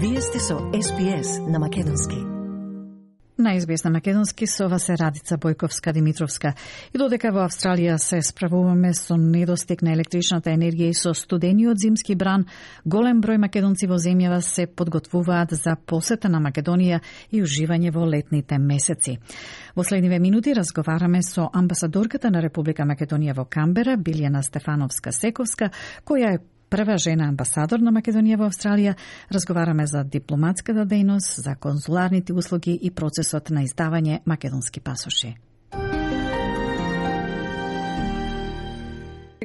Вие сте со СПС на Македонски. На СБС на Македонски со вас е Радица Бојковска Димитровска. И додека во Австралија се справуваме со недостиг на електричната енергија и со студениот зимски бран, голем број македонци во земјава се подготвуваат за посета на Македонија и уживање во летните месеци. Во следниве минути разговараме со амбасадорката на Република Македонија во Камбера, Билјана Стефановска Сековска, која е прва жена амбасадор на Македонија во Австралија, разговараме за дипломатската дејност, за конзуларните услуги и процесот на издавање македонски пасоши.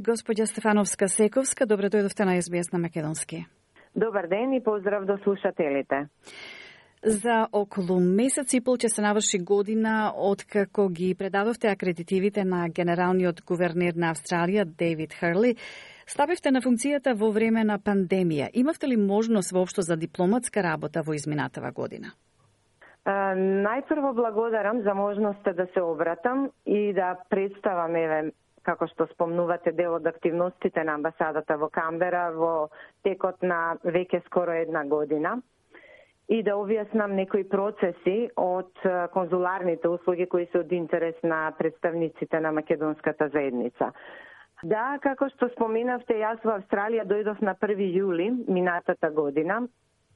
Господја Стефановска Сековска, добро дојдовте на СБС на Македонски. Добар ден и поздрав до слушателите. За околу месец и пол ќе се наврши година од како ги предадовте акредитивите на генералниот гувернер на Австралија Дейвид Хрли Стапивте на функцијата во време на пандемија. Имавте ли можност воопшто за дипломатска работа во изминатава година? А, најпрво благодарам за можноста да се обратам и да представам еве како што спомнувате дел од активностите на амбасадата во Камбера во текот на веќе скоро една година и да објаснам некои процеси од конзуларните услуги кои се од интерес на представниците на македонската заедница. Да, како што споменавте, јас во Австралија дојдов на 1 јули минатата година,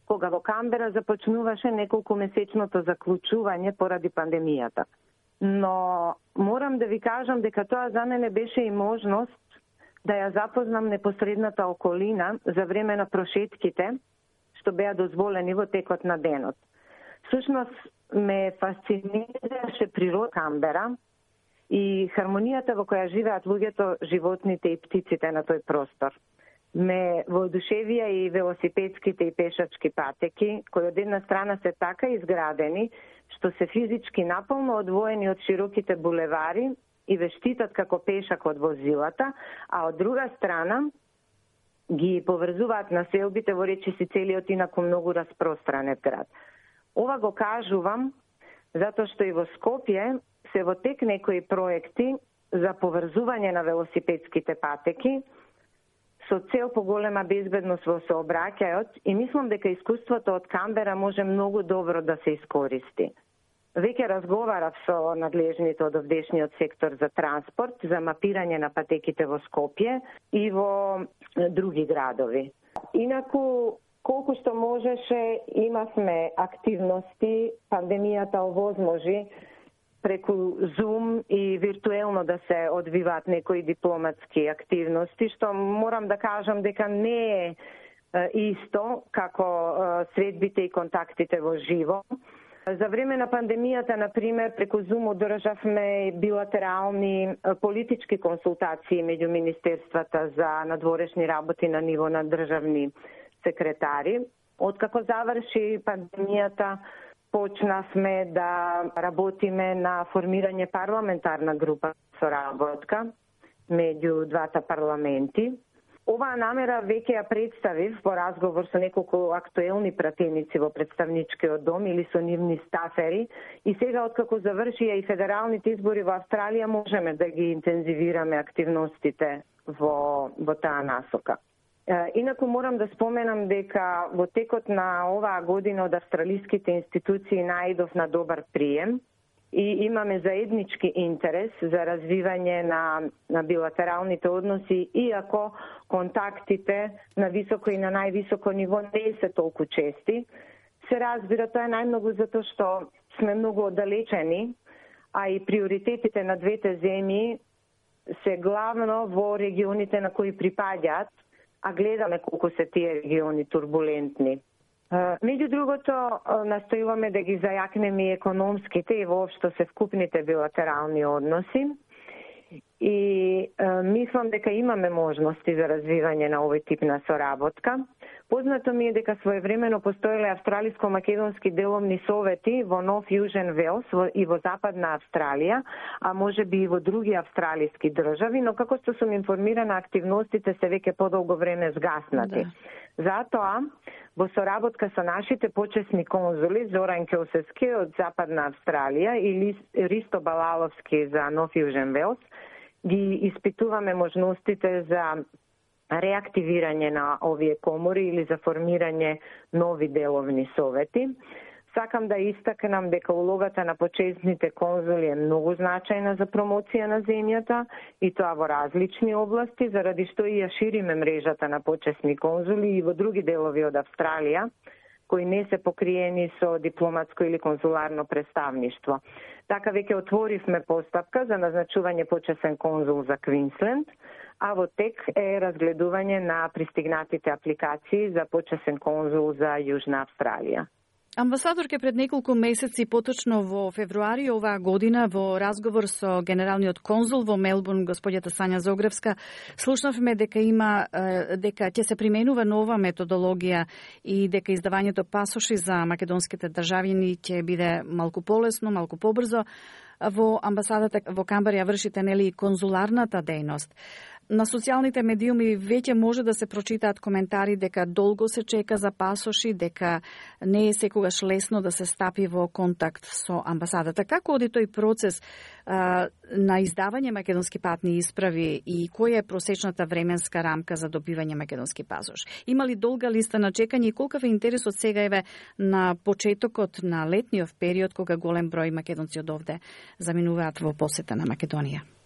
кога во Камбера започнуваше неколку месечното заклучување поради пандемијата. Но морам да ви кажам дека тоа за мене беше и можност да ја запознам непосредната околина за време на прошетките што беа дозволени во текот на денот. Сушност ме фасцинираше природа Камбера, и хармонијата во која живеат луѓето, животните и птиците на тој простор. Ме воодушевија и велосипедските и пешачки патеки, кои од една страна се така изградени, што се физички наполно одвоени од широките булевари и вештитат како пешак од возилата, а од друга страна ги поврзуваат на селбите во речиси целиот инаку многу распространет град. Ова го кажувам затоа што и во Скопје се во тек некои проекти за поврзување на велосипедските патеки со цел поголема безбедност во сообраќајот и мислам дека искуството од Камбера може многу добро да се искористи. Веќе разговарав со надлежните од овдешниот сектор за транспорт, за мапирање на патеките во Скопје и во други градови. Инаку, колку што можеше, имавме активности, пандемијата овозможи преку Zoom и виртуелно да се одвиваат некои дипломатски активности, што морам да кажам дека не е исто како средбите и контактите во живо. За време на пандемијата, на пример, преку Zoom одржавме билатерални политички консултации меѓу Министерствата за надворешни работи на ниво на државни секретари. Откако заврши пандемијата, почнавме да работиме на формирање парламентарна група со работка меѓу двата парламенти. Оваа намера веќе ја представив во разговор со неколку актуелни пратеници во представничкиот дом или со нивни стафери и сега откако завршија и федералните избори во Австралија можеме да ги интензивираме активностите во во таа насока. Инаку морам да споменам дека во текот на оваа година од австралиските институции наидов на добар прием и имаме заеднички интерес за развивање на, на билатералните односи, иако контактите на високо и на највисоко ниво не се толку чести. Се разбира, тоа е најмногу затоа што сме многу оддалечени, а и приоритетите на двете земји се главно во регионите на кои припаѓаат а гледаме колку се тие региони турбулентни. Меѓу другото, настојуваме да ги зајакнеме и економските и воопшто се вкупните билатерални односи и мислам дека имаме можности за развивање на овој тип на соработка. Познато ми е дека своевремено постоеле австралиско-македонски деломни совети во Нов Јужен Велс и во Западна Австралија, а може би и во други австралиски држави, но како што сум информирана, активностите се веќе подолго време згаснати. Да. Затоа, во соработка со нашите почесни конзули Зоран Кеосески од Западна Австралија и Ристо Балаловски за Нов Јужен Велс, ги испитуваме можностите за реактивирање на овие комори или за формирање нови деловни совети. Сакам да истакнам дека улогата на почесните конзули е многу значајна за промоција на земјата и тоа во различни области, заради што и ја шириме мрежата на почесни конзули и во други делови од Австралија, кои не се покриени со дипломатско или конзуларно представништво. Така веќе отворивме постапка за назначување почесен конзул за Квинсленд, а во тек е разгледување на пристигнатите апликации за почесен конзул за Јужна Австралија. Амбасадорке пред неколку месеци, поточно во февруари оваа година, во разговор со генералниот конзул во Мелбурн, господјата Сања Зогревска, слушнавме дека има дека ќе се применува нова методологија и дека издавањето пасоши за македонските државјани ќе биде малку полесно, малку побрзо. Во амбасадата во Камбарија вршите нели конзуларната дејност. На социјалните медиуми веќе може да се прочитаат коментари дека долго се чека за пасоши, дека не е секогаш лесно да се стапи во контакт со амбасадата. Како оди тој процес а, на издавање македонски патни исправи и која е просечната временска рамка за добивање македонски пасош? Има ли долга листа на чекање и колкав е интересот сега еве на почетокот на летниот период кога голем број македонци од овде заминуваат во посета на Македонија?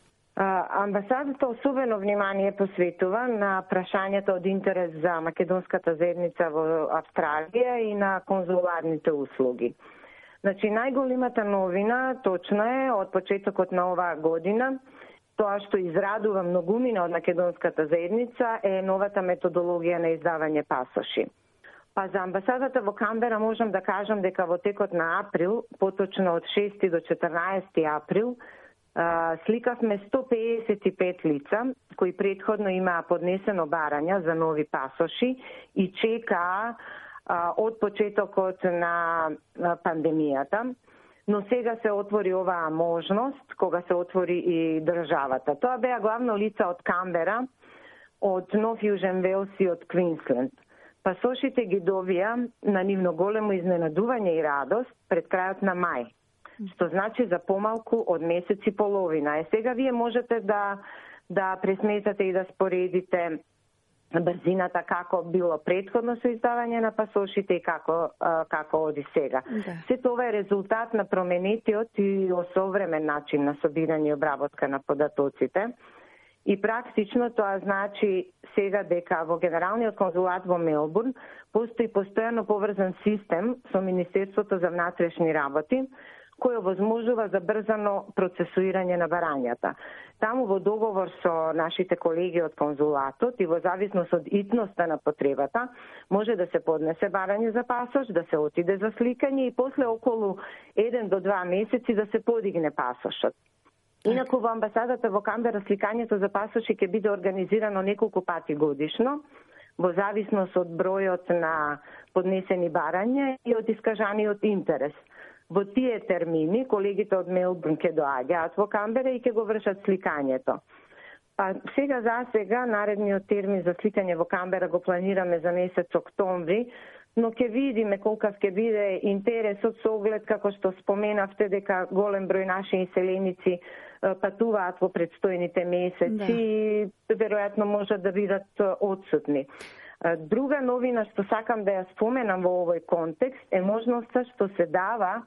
Амбасадата особено внимание посветува на прашањата од интерес за македонската заедница во Австралија и на конзуларните услуги. Значи, најголемата новина, точно е, од почетокот на оваа година, тоа што израдува многумина од македонската заедница е новата методологија на издавање пасоши. Па за амбасадата во Камбера можам да кажам дека во текот на април, поточно од 6 до 14 април, сликавме 155 лица кои предходно имаа поднесено барања за нови пасоши и чекаа од почетокот на пандемијата но сега се отвори оваа можност кога се отвори и државата. Тоа беа главно лица од Камбера, од Нов Јужен Велс и од Квинсленд. Пасошите ги добија на нивно големо изненадување и радост пред крајот на мај што значи за помалку од месец и половина. Е сега вие можете да да пресметате и да споредите брзината како било предходно со издавање на пасошите и како како оди сега. Да. Се тоа е резултат на променетиот и осовремен начин на собирање и обработка на податоците. И практично тоа значи сега дека во Генералниот конзулат во Мелбурн постои постојано поврзан систем со Министерството за внатрешни работи, кој овозможува забрзано процесуирање на барањата. Таму во договор со нашите колеги од конзулатот и во зависност од итноста на потребата, може да се поднесе барање за пасош, да се отиде за сликање и после околу 1 до 2 месеци да се подигне пасошот. Инаку во амбасадата во Камбера сликањето за пасоши ќе биде организирано неколку пати годишно, во зависност од бројот на поднесени барања и од искажаниот интерес – Во тие термини, колегите од Мелбурн ќе доаѓаат во Камбера и ќе го вршат сликањето. Па сега за сега наредниот термин за сликање во Камбера го планираме за месец октомври, но ќе видиме колка ќе биде интересот со оглед како што споменавте дека голем број наши иселеници патуваат во предстојните месеци да. и веројатно можат да бидат одсутни. Друга новина што сакам да ја споменам во овој контекст е можноста што се дава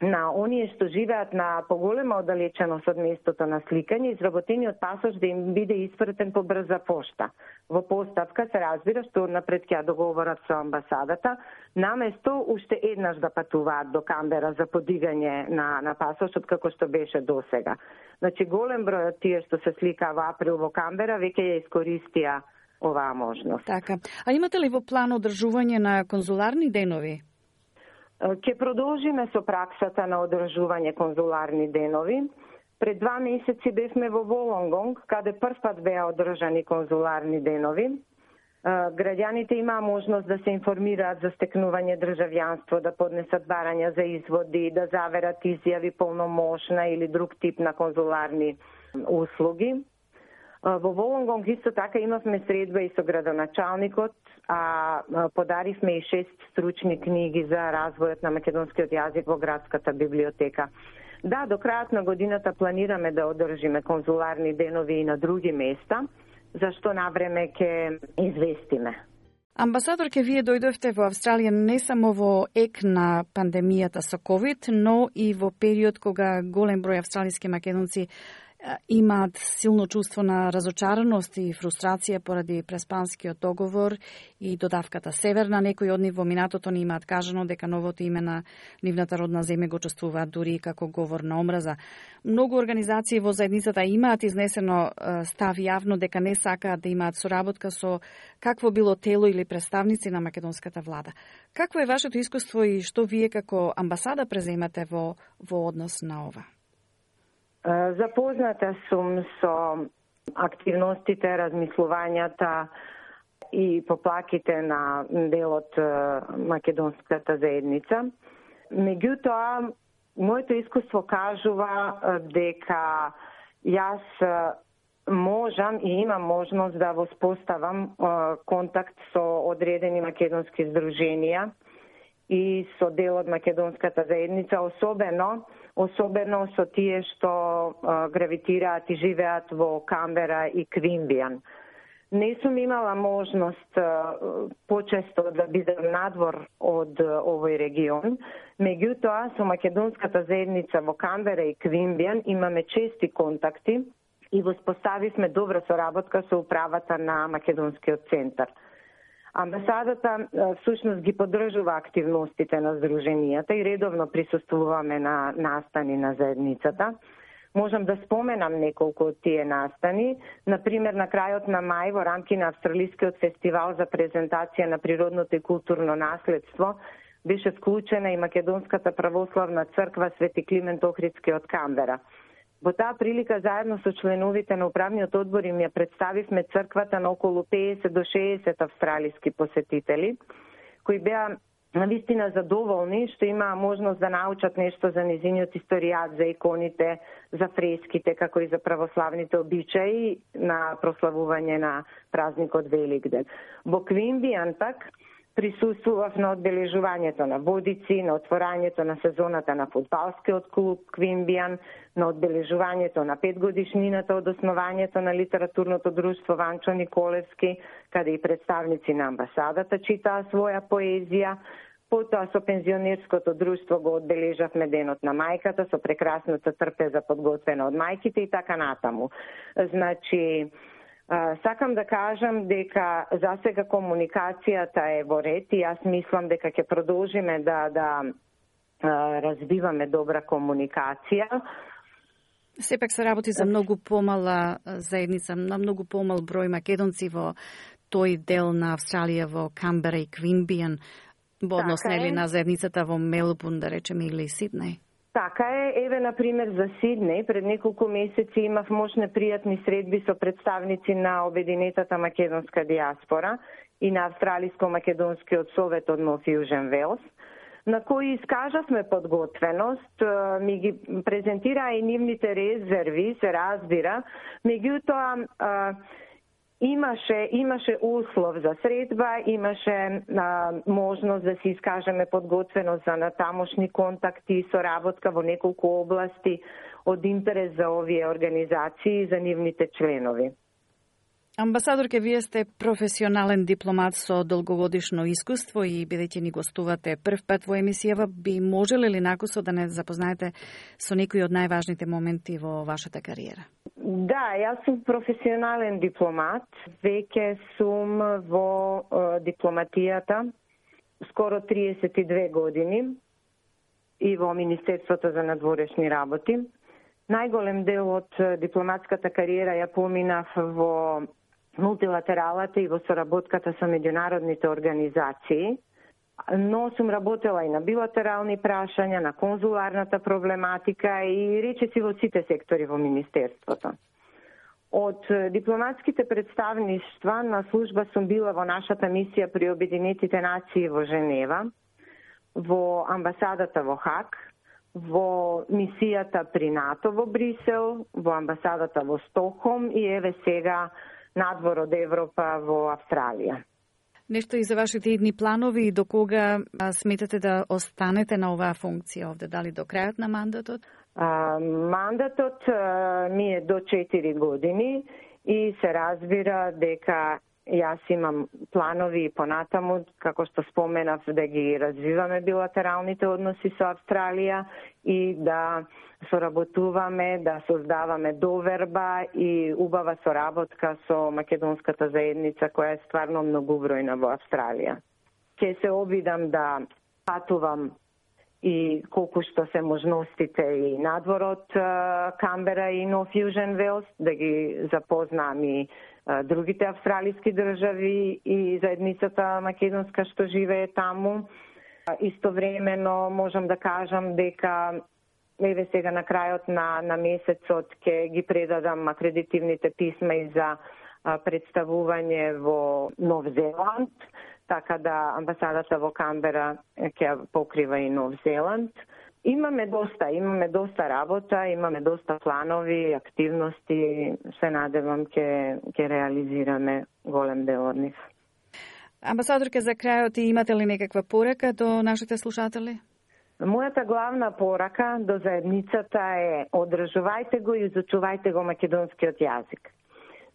на оние што живеат на поголема оддалеченост од местото на сликање, изработениот пасош да им биде испратен по брза пошта. Во поставка се разбира што напред ќе договорат со амбасадата, наместо уште еднаш да патуваат до Камбера за подигање на, на пасошот како што беше досега. Значи голем број од тие што се слика во април во Камбера веќе ја искористија оваа можност. Така. А имате ли во план одржување на конзуларни денови? Ке продолжиме со праксата на одржување конзуларни денови. Пред два месеци бевме во Волонгонг, каде првпат беа одржани конзуларни денови. Граѓаните имаа можност да се информираат за стекнување државјанство, да поднесат барања за изводи, да заверат изјави полномошна или друг тип на конзуларни услуги. Во Волонгонг исто така имавме средба и со градоначалникот, а подаривме и шест стручни книги за развојот на македонскиот јазик во градската библиотека. Да, до крајот на годината планираме да одржиме конзуларни денови и на други места, за што навреме ќе известиме. Амбасадорке, вие дојдовте во Австралија не само во ек на пандемијата со COVID, но и во период кога голем број австралиски македонци имаат силно чувство на разочараност и фрустрација поради преспанскиот договор и додавката Северна. Некои од нив во минатото ни имаат кажано дека новото име на нивната родна земја го чувствуваат дури и како говор на омраза. Многу организации во заедницата имаат изнесено став јавно дека не сакаат да имаат соработка со какво било тело или представници на македонската влада. Какво е вашето искуство и што вие како амбасада преземате во, во однос на ова? Запозната сум со активностите, размислувањата и поплаките на дел од македонската заедница. Меѓутоа, моето искуство кажува дека јас можам и имам можност да воспоставам контакт со одредени македонски здруженија и со дел од македонската заедница, особено особено со тие што а, гравитираат и живеат во Камбера и Квимбијан. Не сум имала можност почесто да бидам надвор од овој регион, меѓутоа со македонската заедница во Камбера и Квимбијан имаме чести контакти и воспоставивме добра соработка со управата на Македонскиот центар. Амбасадата всушност ги поддржува активностите на Сдруженијата и редовно присуствуваме на настани на заедницата. Можам да споменам неколку од тие настани. Например, на крајот на мај во рамки на Австралискиот фестивал за презентација на природното и културно наследство беше вклучена и Македонската православна црква Свети Климент Охридски од Камбера. Во таа прилика заедно со членовите на управниот одбор им ја представивме црквата на околу 50 до 60 австралиски посетители, кои беа на вистина задоволни што имаа можност да научат нешто за низиниот историјат, за иконите, за фреските, како и за православните обичаи на прославување на празникот Великден. Во Квинбијан пак присуствував на одбележувањето на водици, на отворањето на сезоната на фудбалскиот клуб Квимбијан, на одбележувањето на петгодишнината од основањето на литературното друштво Ванчо Николевски, каде и представници на амбасадата читаа своја поезија, Потоа со пензионерското друштво го одбележавме денот на мајката со прекрасната трпеза подготвена од мајките и така натаму. Значи, сакам да кажам дека за сега комуникацијата е во ред и јас мислам дека ќе продолжиме да да разбиваме добра комуникација. Сепак се работи за многу помала заедница, на многу помал број македонци во тој дел на Австралија во Камбера и Квинбијан во однос така нели на заедницата во Мелбурн, да речеме, или Сиднеј. Така е, еве на пример за Сиднеј, пред неколку месеци имав мощне пријатни средби со представници на Обединетата македонска диаспора и на Австралиско-македонскиот совет од Нов Јужен Велс, на кои искажавме подготвеност, ми ги презентираа и нивните резерви, се разбира, меѓутоа имаше имаше услов за средба, имаше а, можност да се искажеме подготвено за натамошни контакти и соработка во неколку области од интерес за овие организации и за нивните членови. Амбасадорке, вие сте професионален дипломат со долговодишно искуство и бидејќи ни гостувате прв пат во емисијава, би можеле ли накусо да не запознаете со некои од најважните моменти во вашата кариера? Да, јас сум професионален дипломат. Веќе сум во е, дипломатијата скоро 32 години и во Министерството за надворешни работи. Најголем дел од дипломатската кариера ја поминав во мултилатералата и во соработката со меѓународните организации, но сум работела и на билатерални прашања, на конзуларната проблематика и речиси во сите сектори во Министерството. Од дипломатските представништва на служба сум била во нашата мисија при Обединетите нации во Женева, во амбасадата во Хак, во мисијата при НАТО во Брисел, во амбасадата во Стокхолм и еве сега надвор од Европа во Австралија. Нешто и за вашите идни планови и до кога сметате да останете на оваа функција овде, дали до крајот на мандатот? А, мандатот а, ми е до 4 години и се разбира дека Јас имам планови и понатаму, како што споменав, да ги развиваме билатералните односи со Австралија и да соработуваме, да создаваме доверба и убава соработка со македонската заедница која е стварно многу бројна во Австралија. Ке се обидам да патувам и колку што се можностите и надвор од Камбера и Нов Јужен Велс, да ги запознам и другите австралиски држави и заедницата македонска што живее таму. Истовремено можам да кажам дека еве сега на крајот на, на месецот ќе ги предадам акредитивните писма и за представување во Нов Зеланд, така да амбасадата во Камбера ќе покрива и Нов Зеланд. Имаме доста, имаме доста работа, имаме доста планови, активности, се надевам ќе ќе реализираме голем дел од нив. Амбасадорка за крајот имате ли некаква порака до нашите слушатели? Мојата главна порака до заедницата е одржувајте го и изучувајте го македонскиот јазик.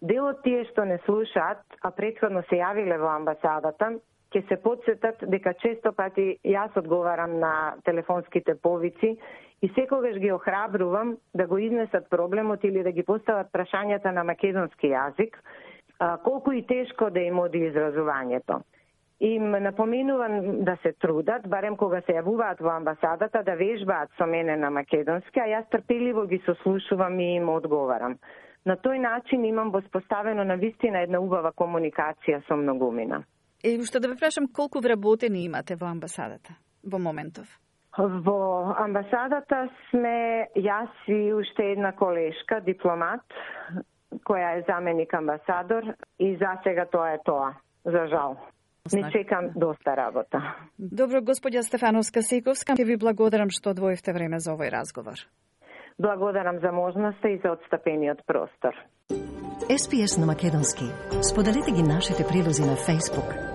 Дел од тие што не слушаат, а предходно се јавиле во амбасадата, ќе се подсетат дека често пати јас одговарам на телефонските повици и секогаш ги охрабрувам да го изнесат проблемот или да ги постават прашањата на македонски јазик, колку и тешко да им оди изразувањето. Им напоменувам да се трудат, барем кога се јавуваат во амбасадата, да вежбаат со мене на македонски, а јас трпеливо ги сослушувам и им одговарам. На тој начин имам воспоставено на вистина една убава комуникација со многумина. И уште да ве прашам колку вработени имате во амбасадата во моментов? Во амбасадата сме јас и уште една колешка, дипломат, која е заменик амбасадор и за сега тоа е тоа, за жал. Не чекам доста работа. Добро, господја Стефановска Сековска, ќе ви благодарам што одвоивте време за овој разговор. Благодарам за можноста и за одстапениот простор. SPS на Македонски. Споделете ги нашите прилози на Facebook,